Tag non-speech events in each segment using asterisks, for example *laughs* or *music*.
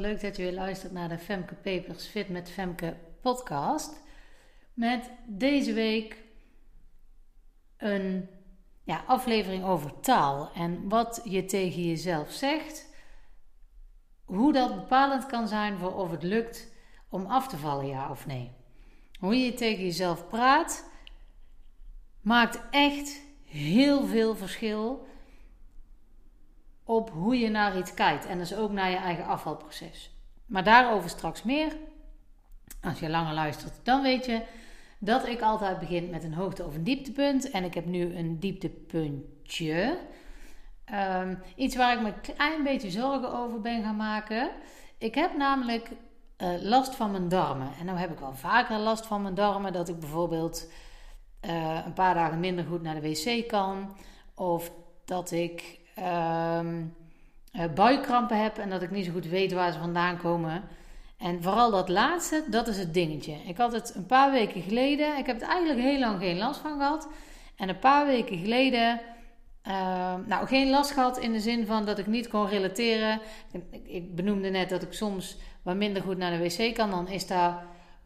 Leuk dat je weer luistert naar de Femke Papers Fit met Femke podcast. Met deze week een ja, aflevering over taal en wat je tegen jezelf zegt. Hoe dat bepalend kan zijn voor of het lukt om af te vallen, ja of nee. Hoe je tegen jezelf praat maakt echt heel veel verschil hoe je naar iets kijkt. En dus ook naar je eigen afvalproces. Maar daarover straks meer. Als je langer luistert, dan weet je dat ik altijd begin met een hoogte- of een dieptepunt. En ik heb nu een dieptepuntje. Um, iets waar ik me een klein beetje zorgen over ben gaan maken. Ik heb namelijk uh, last van mijn darmen. En nou heb ik wel vaker last van mijn darmen. Dat ik bijvoorbeeld uh, een paar dagen minder goed naar de wc kan. Of dat ik um, buikkrampen heb en dat ik niet zo goed weet waar ze vandaan komen. En vooral dat laatste, dat is het dingetje. Ik had het een paar weken geleden, ik heb het eigenlijk heel lang geen last van gehad. En een paar weken geleden, uh, nou geen last gehad in de zin van dat ik niet kon relateren. Ik, ik benoemde net dat ik soms wat minder goed naar de wc kan. Dan is dat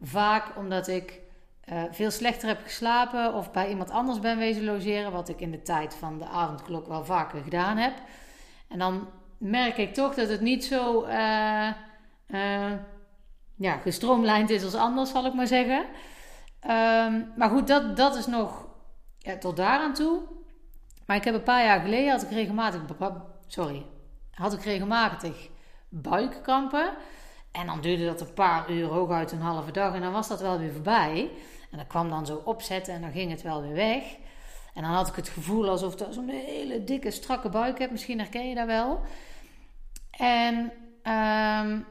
vaak omdat ik uh, veel slechter heb geslapen of bij iemand anders ben wezen logeren, wat ik in de tijd van de avondklok wel vaker gedaan heb. En dan merk ik toch dat het niet zo uh, uh, ja, gestroomlijnd is als anders, zal ik maar zeggen. Um, maar goed, dat, dat is nog ja, tot daaraan toe. Maar ik heb een paar jaar geleden had ik regelmatig, sorry, had ik regelmatig buikkrampen. En dan duurde dat een paar uur, hooguit een halve dag. En dan was dat wel weer voorbij. En dat kwam dan zo opzetten en dan ging het wel weer weg. En dan had ik het gevoel alsof ik zo'n hele dikke, strakke buik heb. Misschien herken je dat wel. En, um,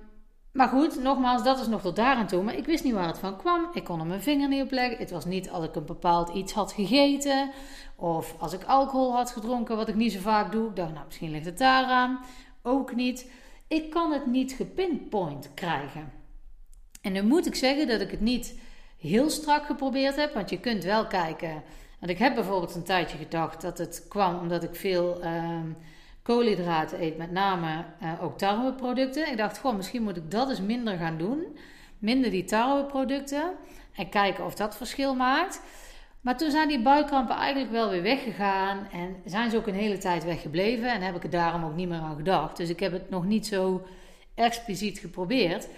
maar goed, nogmaals, dat is nog tot daar aan toe. Maar ik wist niet waar het van kwam. Ik kon er mijn vinger niet op leggen. Het was niet als ik een bepaald iets had gegeten. Of als ik alcohol had gedronken, wat ik niet zo vaak doe. Ik dacht, nou, misschien ligt het daaraan. Ook niet. Ik kan het niet gepinpoint krijgen. En dan moet ik zeggen dat ik het niet heel strak geprobeerd heb. Want je kunt wel kijken. Want ik heb bijvoorbeeld een tijdje gedacht dat het kwam omdat ik veel uh, koolhydraten eet, met name uh, ook tarweproducten. Ik dacht, gewoon, misschien moet ik dat eens minder gaan doen. Minder die tarweproducten. En kijken of dat verschil maakt. Maar toen zijn die buikkrampen eigenlijk wel weer weggegaan. En zijn ze ook een hele tijd weggebleven. En heb ik er daarom ook niet meer aan gedacht. Dus ik heb het nog niet zo expliciet geprobeerd.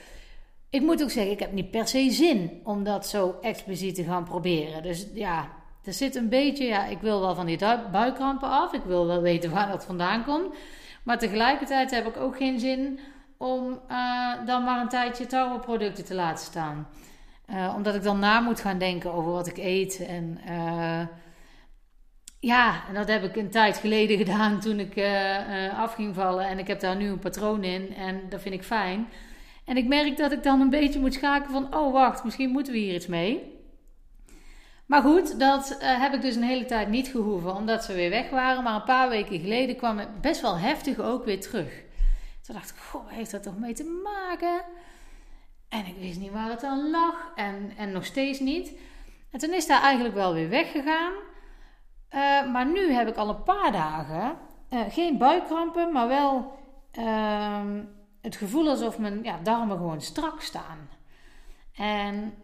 Ik moet ook zeggen, ik heb niet per se zin om dat zo expliciet te gaan proberen. Dus ja, er zit een beetje, ja, ik wil wel van die buikkrampen af. Ik wil wel weten waar dat vandaan komt. Maar tegelijkertijd heb ik ook geen zin om uh, dan maar een tijdje tarweproducten te laten staan. Uh, omdat ik dan na moet gaan denken over wat ik eet. En uh, ja, en dat heb ik een tijd geleden *laughs* gedaan toen ik af ging vallen. En ik heb daar nu een patroon in en dat vind ik fijn. En ik merk dat ik dan een beetje moet schakelen van, oh wacht, misschien moeten we hier iets mee. Maar goed, dat uh, heb ik dus een hele tijd niet gehoeven, omdat ze weer weg waren. Maar een paar weken geleden kwam het best wel heftig ook weer terug. Toen dacht ik, goh, heeft dat toch mee te maken? En ik wist niet waar het aan lag en, en nog steeds niet. En toen is dat eigenlijk wel weer weggegaan. Uh, maar nu heb ik al een paar dagen uh, geen buikkrampen, maar wel ehm, het gevoel alsof mijn ja, darmen gewoon strak staan. En,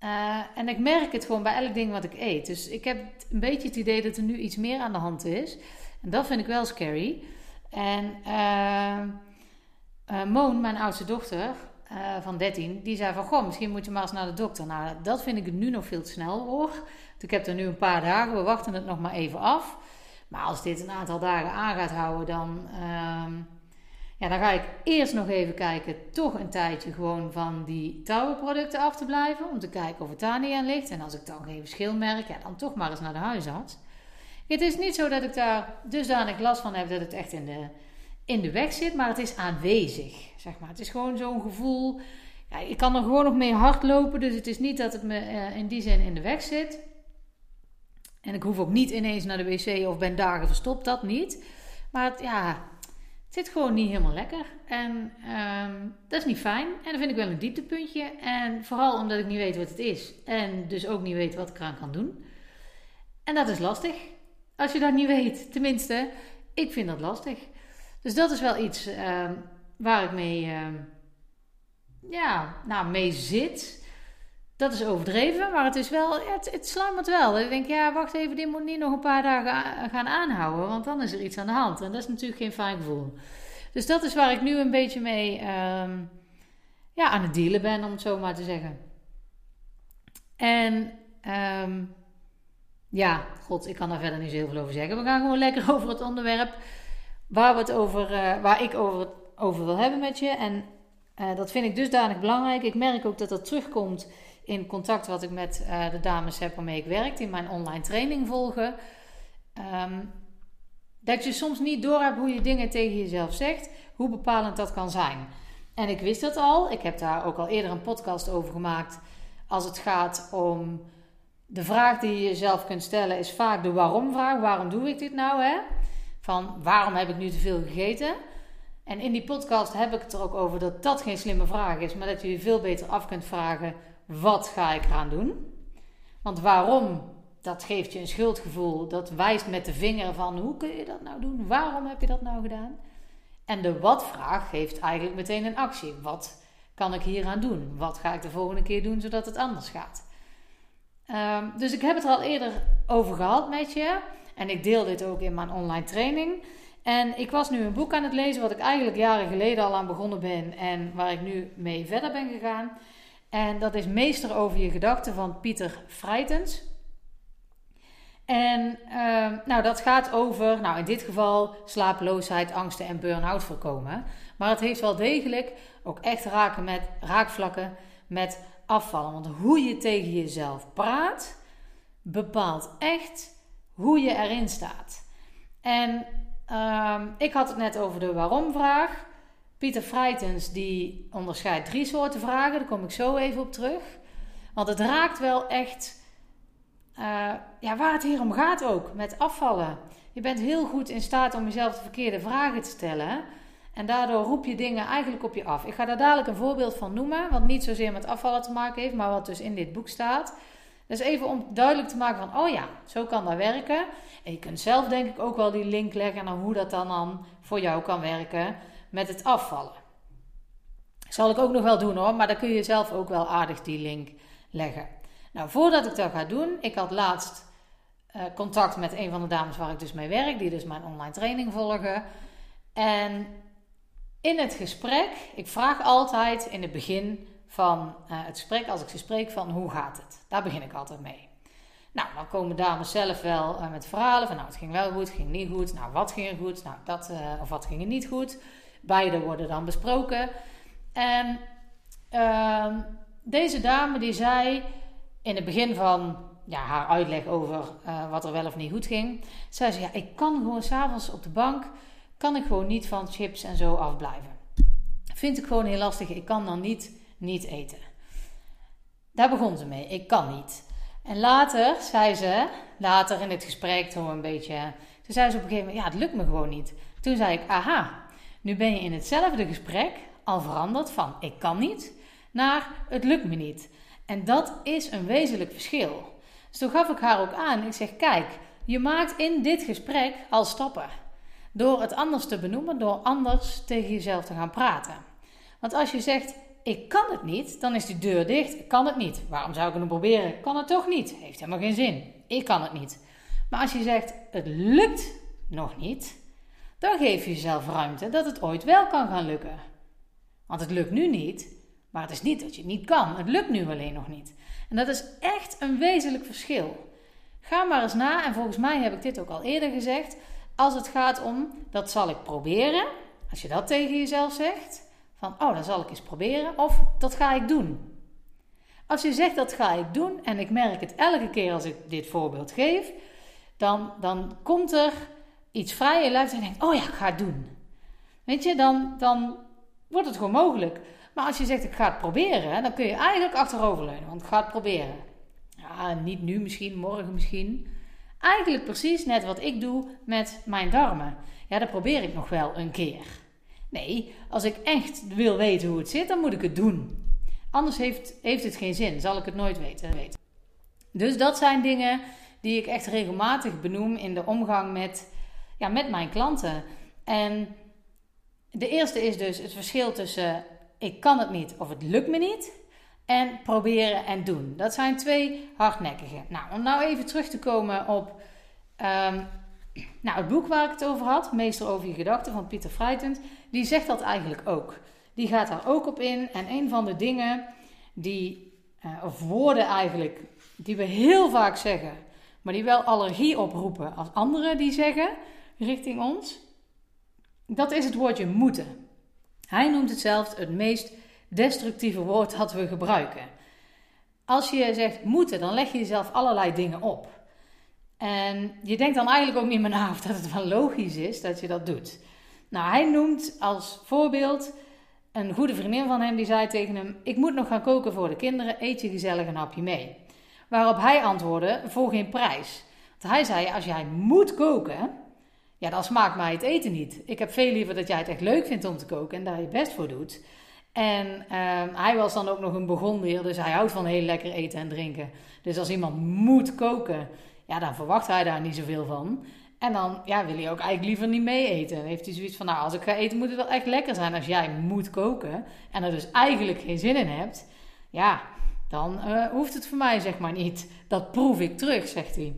uh, en ik merk het gewoon bij elk ding wat ik eet. Dus ik heb een beetje het idee dat er nu iets meer aan de hand is. En dat vind ik wel scary. En uh, uh, Moon, mijn oudste dochter van 13, die zei van... Goh, misschien moet je maar eens naar de dokter. Nou, dat vind ik nu nog veel te snel hoor. Want ik heb er nu een paar dagen. We wachten het nog maar even af. Maar als dit een aantal dagen aan gaat houden, dan... Ja, dan ga ik eerst nog even kijken, toch een tijdje gewoon van die touwenproducten af te blijven. Om te kijken of het daar niet aan ligt. En als ik dan geen verschil merk, ja, dan toch maar eens naar de huisarts. Het is niet zo dat ik daar dusdanig last van heb dat het echt in de, in de weg zit. Maar het is aanwezig, zeg maar. Het is gewoon zo'n gevoel. Ja, ik kan er gewoon nog mee hardlopen. Dus het is niet dat het me uh, in die zin in de weg zit. En ik hoef ook niet ineens naar de wc of ben dagen verstopt. Dat niet. Maar het, ja, het zit gewoon niet helemaal lekker. En um, dat is niet fijn. En dat vind ik wel een dieptepuntje. En vooral omdat ik niet weet wat het is. En dus ook niet weet wat ik eraan kan doen. En dat is lastig. Als je dat niet weet. Tenminste, ik vind dat lastig. Dus dat is wel iets um, waar ik mee, ehm, ja, nou, mee zit. Dat is overdreven, maar het is wel, het, het wel. Ik denk, ja, wacht even, dit moet niet nog een paar dagen gaan aanhouden, want dan is er iets aan de hand. En dat is natuurlijk geen fijn gevoel. Dus dat is waar ik nu een beetje mee ehm, ja, aan het dealen ben, om het zo maar te zeggen. En ehm, ja, god, ik kan daar verder niet zo heel veel over zeggen. We gaan gewoon lekker *laughs* over het onderwerp waar, we het over, uh, waar ik over, over wil hebben met je. En uh, dat vind ik dusdanig belangrijk. Ik merk ook dat dat terugkomt in contact wat ik met uh, de dames heb waarmee ik werk, in mijn online training volgen. Um, dat je soms niet doorhebt hoe je dingen tegen jezelf zegt, hoe bepalend dat kan zijn. En ik wist dat al. Ik heb daar ook al eerder een podcast over gemaakt. Als het gaat om de vraag die je jezelf kunt stellen, is vaak de waarom-vraag. Waarom doe ik dit nou? Hè? Van waarom heb ik nu te veel gegeten? En in die podcast heb ik het er ook over dat dat geen slimme vraag is, maar dat je je veel beter af kunt vragen: wat ga ik eraan doen? Want waarom, dat geeft je een schuldgevoel. Dat wijst met de vinger van hoe kun je dat nou doen? Waarom heb je dat nou gedaan? En de wat-vraag geeft eigenlijk meteen een actie. Wat kan ik hier aan doen? Wat ga ik de volgende keer doen zodat het anders gaat? Um, dus ik heb het er al eerder over gehad met je. En ik deel dit ook in mijn online training. En ik was nu een boek aan het lezen, wat ik eigenlijk jaren geleden al aan begonnen ben. En waar ik nu mee verder ben gegaan. En dat is Meester over je gedachten van Pieter Freitens. En uh, nou, dat gaat over, nou in dit geval, slapeloosheid, angsten en burn-out voorkomen. Maar het heeft wel degelijk ook echt raken met, raakvlakken met afvallen. Want hoe je tegen jezelf praat, bepaalt echt hoe je erin staat. En uh, ik had het net over de waarom-vraag. Pieter Freitens die onderscheidt drie soorten vragen. Daar kom ik zo even op terug. Want het raakt wel echt uh, ja, waar het hier om gaat ook, met afvallen. Je bent heel goed in staat om jezelf de verkeerde vragen te stellen. En daardoor roep je dingen eigenlijk op je af. Ik ga daar dadelijk een voorbeeld van noemen, wat niet zozeer met afvallen te maken heeft, maar wat dus in dit boek staat. Dus even om duidelijk te maken van, oh ja, zo kan dat werken. En je kunt zelf denk ik ook wel die link leggen naar hoe dat dan, dan voor jou kan werken met het afvallen. Zal ik ook nog wel doen hoor, maar dan kun je zelf ook wel aardig die link leggen. Nou, voordat ik dat ga doen, ik had laatst uh, contact met een van de dames waar ik dus mee werk, die dus mijn online training volgen. En in het gesprek, ik vraag altijd in het begin van uh, het gesprek, als ik ze spreek, van hoe gaat het? Daar begin ik altijd mee. Nou, dan komen dames zelf wel uh, met verhalen van, nou, het ging wel goed, het ging niet goed. Nou, wat ging er goed? Nou, dat, of wat ging er niet goed? Beide worden dan besproken. En ehm, deze dame die zei, in het begin van ja, haar uitleg over uh, wat er wel of niet goed ging, zei ze: Ja, ik kan gewoon s'avonds op de bank, kan ik gewoon niet van chips en zo afblijven. Vind ik gewoon heel lastig. Ik kan dan niet, niet eten. Daar begon ze mee. Ik kan niet. En later zei ze, later in het gesprek, zo een beetje. Toen zei ze op een gegeven moment: Ja, het lukt me gewoon niet. Toen zei ik: Aha, nu ben je in hetzelfde gesprek al veranderd van ik kan niet naar het lukt me niet. En dat is een wezenlijk verschil. Dus toen gaf ik haar ook aan. Ik zeg: Kijk, je maakt in dit gesprek al stappen. Door het anders te benoemen, door anders tegen jezelf te gaan praten. Want als je zegt: Ik kan het niet, dan is die deur dicht. Kan het niet. Waarom zou ik het proberen? Kan het toch niet. Heeft helemaal geen zin. Ik kan het niet. Maar als je zegt: Het lukt nog niet, dan geef je jezelf ruimte dat het ooit wel kan gaan lukken. Want het lukt nu niet, maar het is niet dat je het niet kan. Het lukt nu alleen nog niet. En dat is echt een wezenlijk verschil. Ga maar eens na, en volgens mij heb ik dit ook al eerder gezegd. Als het gaat om, dat zal ik proberen. Als je dat tegen jezelf zegt, van oh, dat zal ik eens proberen. Of dat ga ik doen. Als je zegt dat ga ik doen, en ik merk het elke keer als ik dit voorbeeld geef, dan, dan komt er iets vrij in lijf en denkt, oh ja, ik ga het doen. Weet je, dan, dan wordt het gewoon mogelijk. Maar als je zegt ik ga het proberen, dan kun je eigenlijk achteroverleunen. Want ga het proberen. Niet nu misschien, morgen misschien. Eigenlijk precies net wat ik doe met mijn darmen. Ja, dat probeer ik nog wel een keer. Nee, als ik echt wil weten hoe het zit, dan moet ik het doen. Anders heeft, heeft het geen zin, zal ik het nooit weten. Dus dat zijn dingen die ik echt regelmatig benoem in de omgang met, ja, met mijn klanten. En de eerste is dus het verschil tussen ik kan het niet of het lukt me niet en proberen en doen. Dat zijn twee hardnekkige. Nou, om nou even terug te komen op ehm, nou, het boek waar ik het over had, Meester over je gedachten van Pieter Fruitend, die zegt dat eigenlijk ook. Die gaat daar ook op in. En een van de dingen die, uh, of woorden eigenlijk, die we heel vaak zeggen, maar die wel allergie oproepen als anderen die zeggen richting ons, dat is het woordje moeten. Hij noemt het zelf het meest destructieve woord dat we gebruiken. Als je zegt moeten, dan leg je jezelf allerlei dingen op. En je denkt dan eigenlijk ook niet meer na *laughs* of dat het wel logisch is dat je dat doet. Nou, hij noemt als voorbeeld een goede vriendin van hem die zei tegen hem: Ik moet nog gaan koken voor de kinderen, eet je gezellig een hapje mee. Waarop hij antwoordde: Voor geen prijs. Want hij zei: Als jij moet koken, ja, dan smaakt mij het eten niet. Ik heb veel liever dat jij het echt leuk vindt om te koken en daar je best voor doet. En ehm, hij was dan ook nog een begonnier, dus hij houdt van heel lekker eten en drinken. Dus als iemand moet koken, ja, dan verwacht hij daar niet zoveel van. En dan ja, wil hij ook eigenlijk liever niet mee eten. Dan heeft hij zoiets van, nou, als ik ga eten moet het wel echt lekker zijn. Als jij moet koken en er dus eigenlijk geen zin in hebt, ja, dan uh, hoeft het voor mij zeg maar niet. Dat proef ik terug, zegt hij.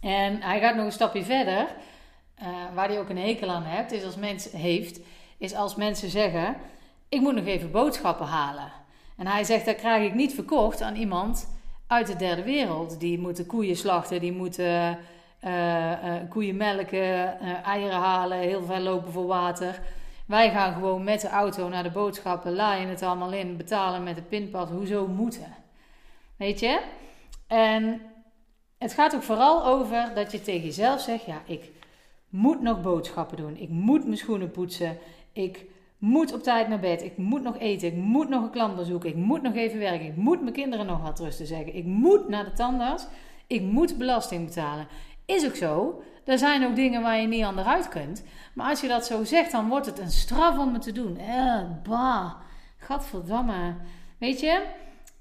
En hij gaat nog een stapje verder, uh, waar hij ook een hekel aan hebt, is als mens, heeft, is als mensen zeggen, ik moet nog even boodschappen halen. En hij zegt, dat krijg ik niet verkocht aan iemand uit de derde wereld. Die moeten koeien slachten, die moeten uh, koeien melken, eieren halen, heel veel lopen voor water. Wij gaan gewoon met de auto naar de boodschappen, laaien het allemaal in, betalen met de pinpad. Hoezo moeten? Weet je? En het gaat ook vooral over dat je tegen jezelf zegt: ja, ik moet nog boodschappen doen. Ik moet mijn schoenen poetsen. Ik moet op tijd naar bed. Ik moet nog eten. Ik moet nog een klant bezoeken. Ik moet nog even werken. Ik moet mijn kinderen nog wat rusten zeggen. Ik moet naar de tandarts. Ik moet belasting betalen. Is ook zo. Er zijn ook dingen waar je niet aan eruit kunt. Maar als je dat zo zegt, dan wordt het een straf om het te doen. Eh, bah. Gadverdamme. Weet je?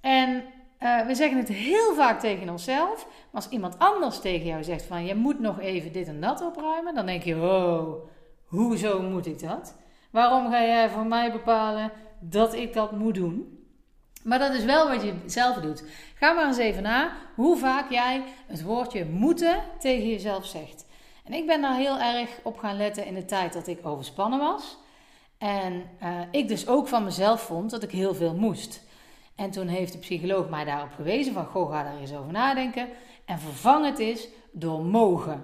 En uh, we zeggen het heel vaak tegen onszelf. Maar als iemand anders tegen jou zegt van... je moet nog even dit en dat opruimen... dan denk je, oh, hoezo moet ik dat? Waarom ga jij voor mij bepalen dat ik dat moet doen? Maar dat is wel wat je zelf doet. Ga maar eens even na hoe vaak jij het woordje moeten tegen jezelf zegt. En ik ben daar heel erg op gaan letten in de tijd dat ik overspannen was. En uh, ik dus ook van mezelf vond dat ik heel veel moest. En toen heeft de psycholoog mij daarop gewezen van, goh, ga daar eens over nadenken. En vervang het eens door mogen.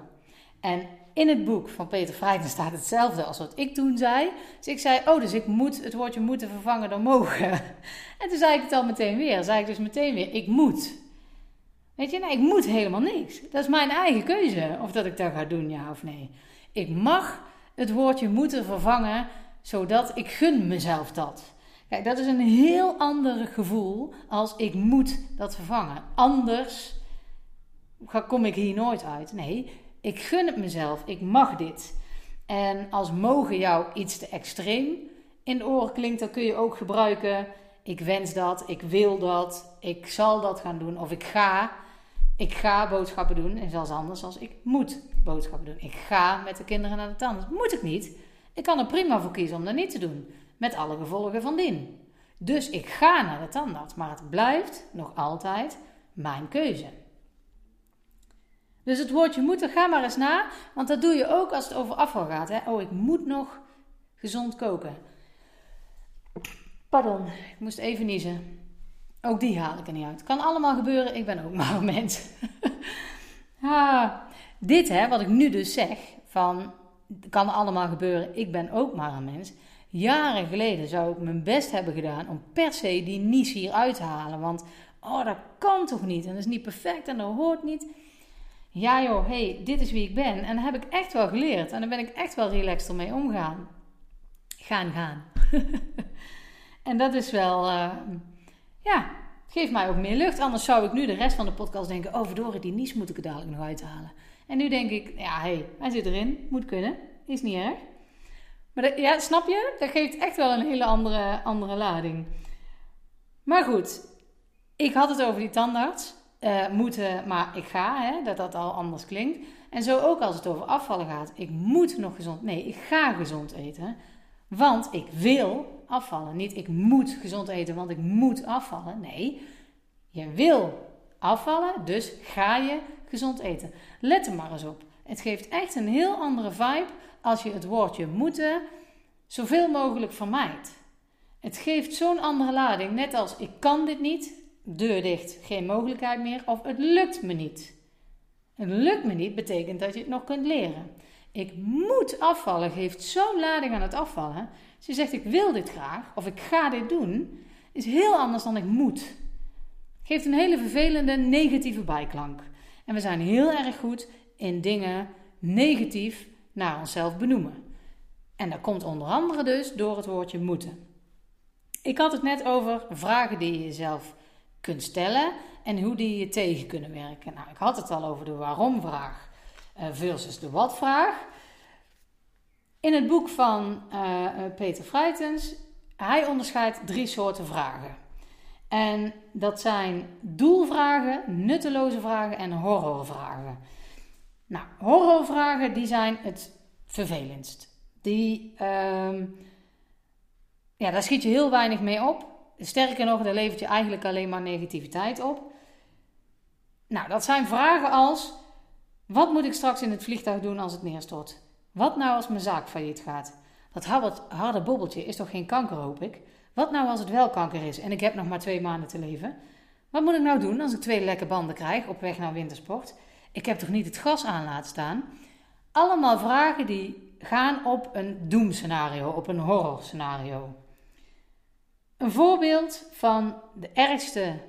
En in het boek van Peter Freiten staat hetzelfde als wat ik toen zei. Dus ik zei, oh, dus ik moet het woordje moeten vervangen door mogen. *laughs* En toen zei ik het al meteen weer. Zei ik dus meteen weer, ik moet. Weet je, nee, ik moet helemaal niks. Dat is mijn eigen keuze of dat ik dat ga doen, ja of nee. Ik mag het woordje moeten vervangen, zodat ik gun mezelf dat. Kijk, dat is een heel ander gevoel als ik moet dat vervangen. Anders kom ik hier nooit uit. Nee, ik gun het mezelf. Ik mag dit. En als mogen jou iets te extreem in de oren klinkt, dan kun je ook gebruiken. Ik wens dat, ik wil dat, ik zal dat gaan doen of ik ga. Ik ga boodschappen doen en zelfs anders als ik moet boodschappen doen. Ik ga met de kinderen naar de tandarts. Moet ik niet. Ik kan er prima voor kiezen om dat niet te doen. Met alle gevolgen van dien. Dus ik ga naar de tandarts. Maar het blijft nog altijd mijn keuze. Dus het woordje moeten, ga maar eens na. Want dat doe je ook als het over afval gaat. Hè? Oh, ik moet nog gezond koken. Pardon, ik moest even niezen. Ook die haal ik er niet uit. Kan allemaal gebeuren, ik ben ook maar een mens. *laughs* dit, hè, wat ik nu dus zeg, van kan allemaal gebeuren, ik ben ook maar een mens. Jaren geleden zou ik mijn best hebben gedaan om per se die nies hier uit te halen. Want, oh, dat kan toch niet? En dat is niet perfect en dat hoort niet ja joh, hey, dit is wie ik ben. En dat heb ik echt wel geleerd. En daar ben ik echt wel relaxed ermee omgaan. Gaan, gaan. *laughs* en dat is wel, uh, ja, geeft mij ook meer lucht. Anders zou ik nu de rest van de podcast denken, oh verdorie, die nies moet ik er dadelijk nog uithalen. En nu denk ik, ja hey, hij zit erin, moet kunnen, is niet erg. Maar ja, snap je? Dat geeft echt wel een hele andere, andere lading. Maar goed, ik had het over die tandarts uh, moeten, maar ik ga, hè, dat dat al anders klinkt. En zo ook als het over afvallen gaat. Ik moet nog gezond, nee, ik ga gezond eten. Want ik wil afvallen. Niet ik moet gezond eten, want ik moet afvallen. Nee, je wil afvallen, dus ga je gezond eten. Let er maar eens op. Het geeft echt een heel andere vibe als je het woordje moeten zoveel mogelijk vermijdt. Het geeft zo'n andere lading, net als ik kan dit niet, deur dicht, geen mogelijkheid meer, of het lukt me niet. Het lukt me niet betekent dat je het nog kunt leren. Ik moet afvallen geeft zo'n lading aan het afvallen. Als je zegt ik wil dit graag of ik ga dit doen, is heel anders dan ik moet. Geeft een hele vervelende negatieve bijklank. En we zijn heel erg goed in dingen negatief naar onszelf benoemen. En dat komt onder andere dus door het woordje moeten. Ik had het net over vragen die je jezelf kunt stellen en hoe die je tegen kunnen werken. Nou, ik had het al over de waarom-vraag eh, versus de wat-vraag. In het boek van uh, Peter Freitens, hij onderscheidt drie soorten vragen. En dat zijn doelvragen, nutteloze vragen en horrorvragen. Nou, horrorvragen die zijn het vervelendst. Die, uh, ja, daar schiet je heel weinig mee op. Sterker nog, daar levert je eigenlijk alleen maar negativiteit op. Nou, dat zijn vragen als: wat moet ik straks in het vliegtuig doen als het neerstort? Wat nou als mijn zaak failliet gaat? Dat harde bobbeltje is toch geen kanker, hoop ik? Wat nou als het wel kanker is en ik heb nog maar twee maanden te leven? Wat moet ik nou doen als ik twee lekke banden krijg op weg naar wintersport? Ik heb toch niet het gas aan laten staan? Allemaal vragen die gaan op een doemscenario, op een horrorscenario. Een voorbeeld van de ergste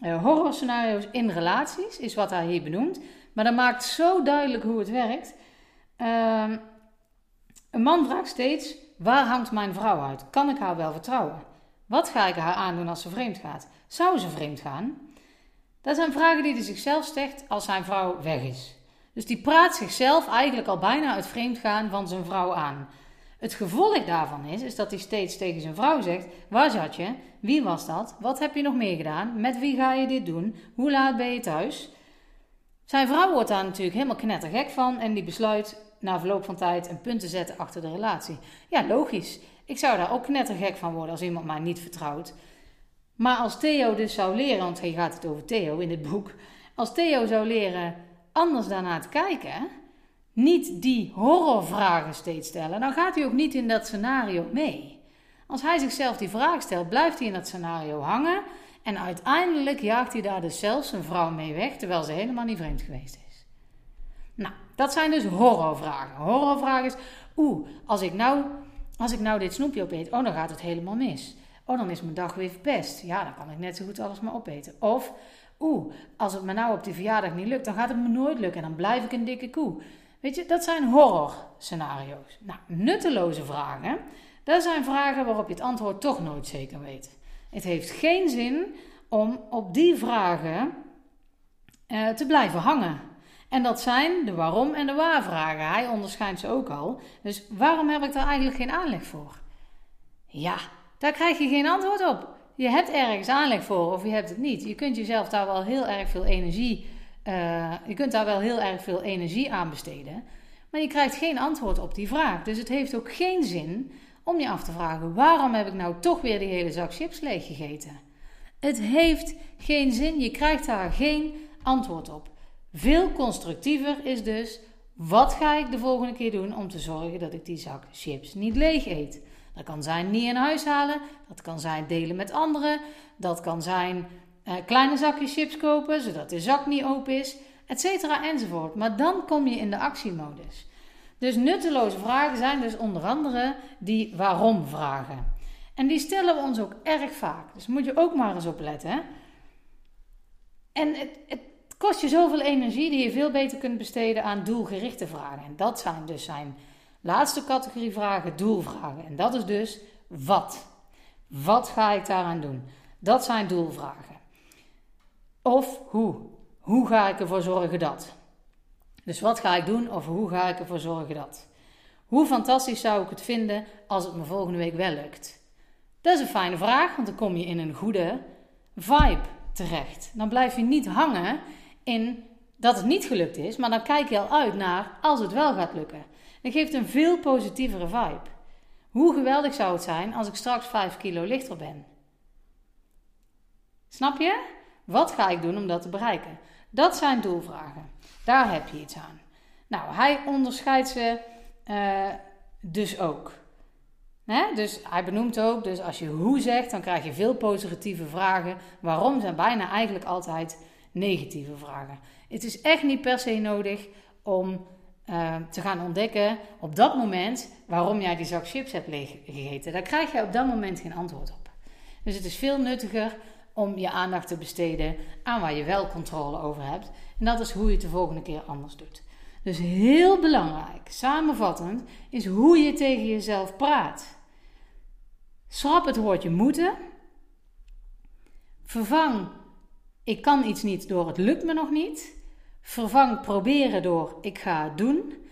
uh, horrorscenario's in relaties is wat hij hier benoemt. Maar dat maakt zo duidelijk hoe het werkt. Uh, een man vraagt steeds: waar hangt mijn vrouw uit? Kan ik haar wel vertrouwen? Wat ga ik haar aandoen als ze vreemd gaat? Zou ze vreemd gaan? Dat zijn vragen die hij zichzelf stelt als zijn vrouw weg is. Dus die praat zichzelf eigenlijk al bijna het vreemdgaan van zijn vrouw aan. Het gevolg daarvan is, is dat hij steeds tegen zijn vrouw zegt: Waar zat je? Wie was dat? Wat heb je nog meer gedaan? Met wie ga je dit doen? Hoe laat ben je thuis? Zijn vrouw wordt daar natuurlijk helemaal knettergek van en die besluit na verloop van tijd een punt te zetten achter de relatie. Ja, logisch. Ik zou daar ook knettergek van worden als iemand mij niet vertrouwt. Maar als Theo dus zou leren, want hij gaat het over Theo in dit boek. Als Theo zou leren anders daarna te kijken, niet die horrorvragen steeds stellen, dan gaat hij ook niet in dat scenario mee. Als hij zichzelf die vraag stelt, blijft hij in dat scenario hangen en uiteindelijk jaagt hij daar dus zelfs een vrouw mee weg, terwijl ze helemaal niet vreemd geweest is. Nou, dat zijn dus horrorvragen. Horrorvragen is, oeh, als ik nou, als ik nou dit snoepje opeet, oh, dan gaat het helemaal mis. Oh, dan is mijn dag weer verpest. Ja, dan kan ik net zo goed alles maar opeten. Of, oeh, als het me nou op die verjaardag niet lukt, dan gaat het me nooit lukken en dan blijf ik een dikke koe. Weet je, dat zijn horror scenario's. Nou, nutteloze vragen, dat zijn vragen waarop je het antwoord toch nooit zeker weet. Het heeft geen zin om op die vragen uh, te blijven hangen. En dat zijn de waarom en de waar vragen. Hij onderscheidt ze ook al. Dus waarom heb ik daar eigenlijk geen aanleg voor? Ja, daar krijg je geen antwoord op. Je hebt ergens aanleg voor of je hebt het niet. Je kunt jezelf daar wel heel erg veel energie uh, je kunt daar wel heel erg veel energie aan besteden, maar je krijgt geen antwoord op die vraag. Dus het heeft ook geen zin om je af te vragen: waarom heb ik nou toch weer die hele zak chips leeg gegeten? Het heeft geen zin, je krijgt daar geen antwoord op. Veel constructiever is dus: wat ga ik de volgende keer doen om te zorgen dat ik die zak chips niet leeg eet? Dat kan zijn niet in huis halen, dat kan zijn delen met anderen, dat kan zijn uh, kleine zakjes chips kopen, zodat de zak niet open is, etcetera enzovoort. Maar dan kom je in de actiemodus. Dus nutteloze vragen zijn dus onder andere die waarom vragen. En die stellen we ons ook erg vaak. Dus moet je ook maar eens op letten. En het, het kost je zoveel energie die je veel beter kunt besteden aan doelgerichte vragen. En dat zijn dus zijn laatste categorie vragen, doelvragen. En dat is dus wat. Wat ga ik daaraan doen? Dat zijn doelvragen. Of hoe. Hoe ga ik ervoor zorgen dat? Dus wat ga ik doen of hoe ga ik ervoor zorgen dat? Hoe fantastisch zou ik het vinden als het me volgende week wel lukt? Dat is een fijne vraag, want dan kom je in een goede vibe terecht. Dan blijf je niet hangen in dat het niet gelukt is, maar dan kijk je al uit naar als het wel gaat lukken. Dat geeft een veel positievere vibe. Hoe geweldig zou het zijn als ik straks 5 kilo lichter ben? Snap je? Wat ga ik doen om dat te bereiken? Dat zijn doelvragen. Daar heb je iets aan. Nou, hij onderscheidt ze uh, dus ook. Dus hij benoemt ook, dus als je hoe zegt, dan krijg je veel positieve vragen. Waarom zijn bijna eigenlijk altijd negatieve vragen. Het is echt niet per se nodig om uh, te gaan ontdekken op dat moment waarom jij die zak chips hebt gegeten. Daar krijg je op dat moment geen antwoord op. Dus het is veel nuttiger om je aandacht te besteden aan waar je wel controle over hebt. En dat is hoe je het de volgende keer anders doet. Dus heel belangrijk, samenvattend, is hoe je tegen jezelf praat. Schrap het woordje moeten. Vervang ik kan iets niet door het lukt me nog niet. Vervang proberen door ik ga het doen.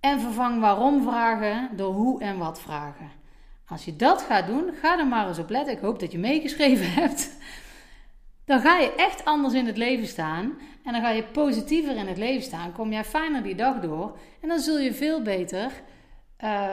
En vervang waarom vragen door hoe en wat vragen. Als je dat gaat doen, ga er maar eens op letten. Ik hoop dat je meegeschreven *laughs* hebt. Dan ga je echt anders in het leven staan. En dan ga je positiever in het leven staan. Kom jij fijner die dag door. En dan zul je veel beter uh,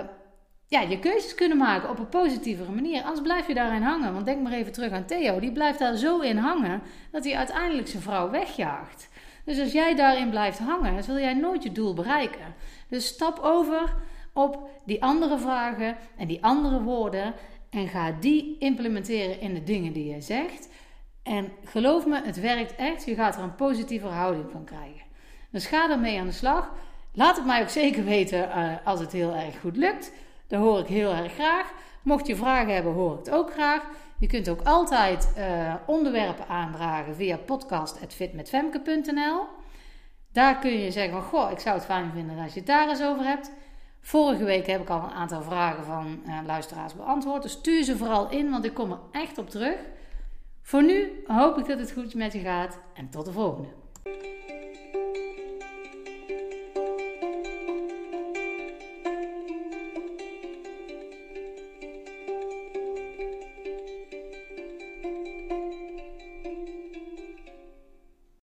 ja, je keuzes kunnen maken op een positievere manier. Anders blijf je daarin hangen. Want denk maar even terug aan Theo. Die blijft daar zo in hangen dat hij uiteindelijk zijn vrouw wegjaagt. Dus als jij daarin blijft hangen, zul jij nooit je doel bereiken. Dus stap over op die andere vragen en die andere woorden en ga die implementeren in de dingen die je zegt. En geloof me, het werkt echt. Je gaat er een positieve houding van krijgen. Dus ga ermee aan de slag. Laat het mij ook zeker weten uh, als het heel erg goed lukt. Dat hoor ik heel erg graag. Mocht je vragen hebben, hoor ik het ook graag. Je kunt ook altijd uh, onderwerpen aandragen via podcast.fitmetfemke.nl. Daar kun je zeggen van, goh, ik zou het fijn vinden als je het daar eens over hebt. Vorige week heb ik al een aantal vragen van uh, luisteraars beantwoord. Dus stuur ze vooral in, want ik kom er echt op terug. Voor nu hoop ik dat het goed met je gaat en tot de volgende.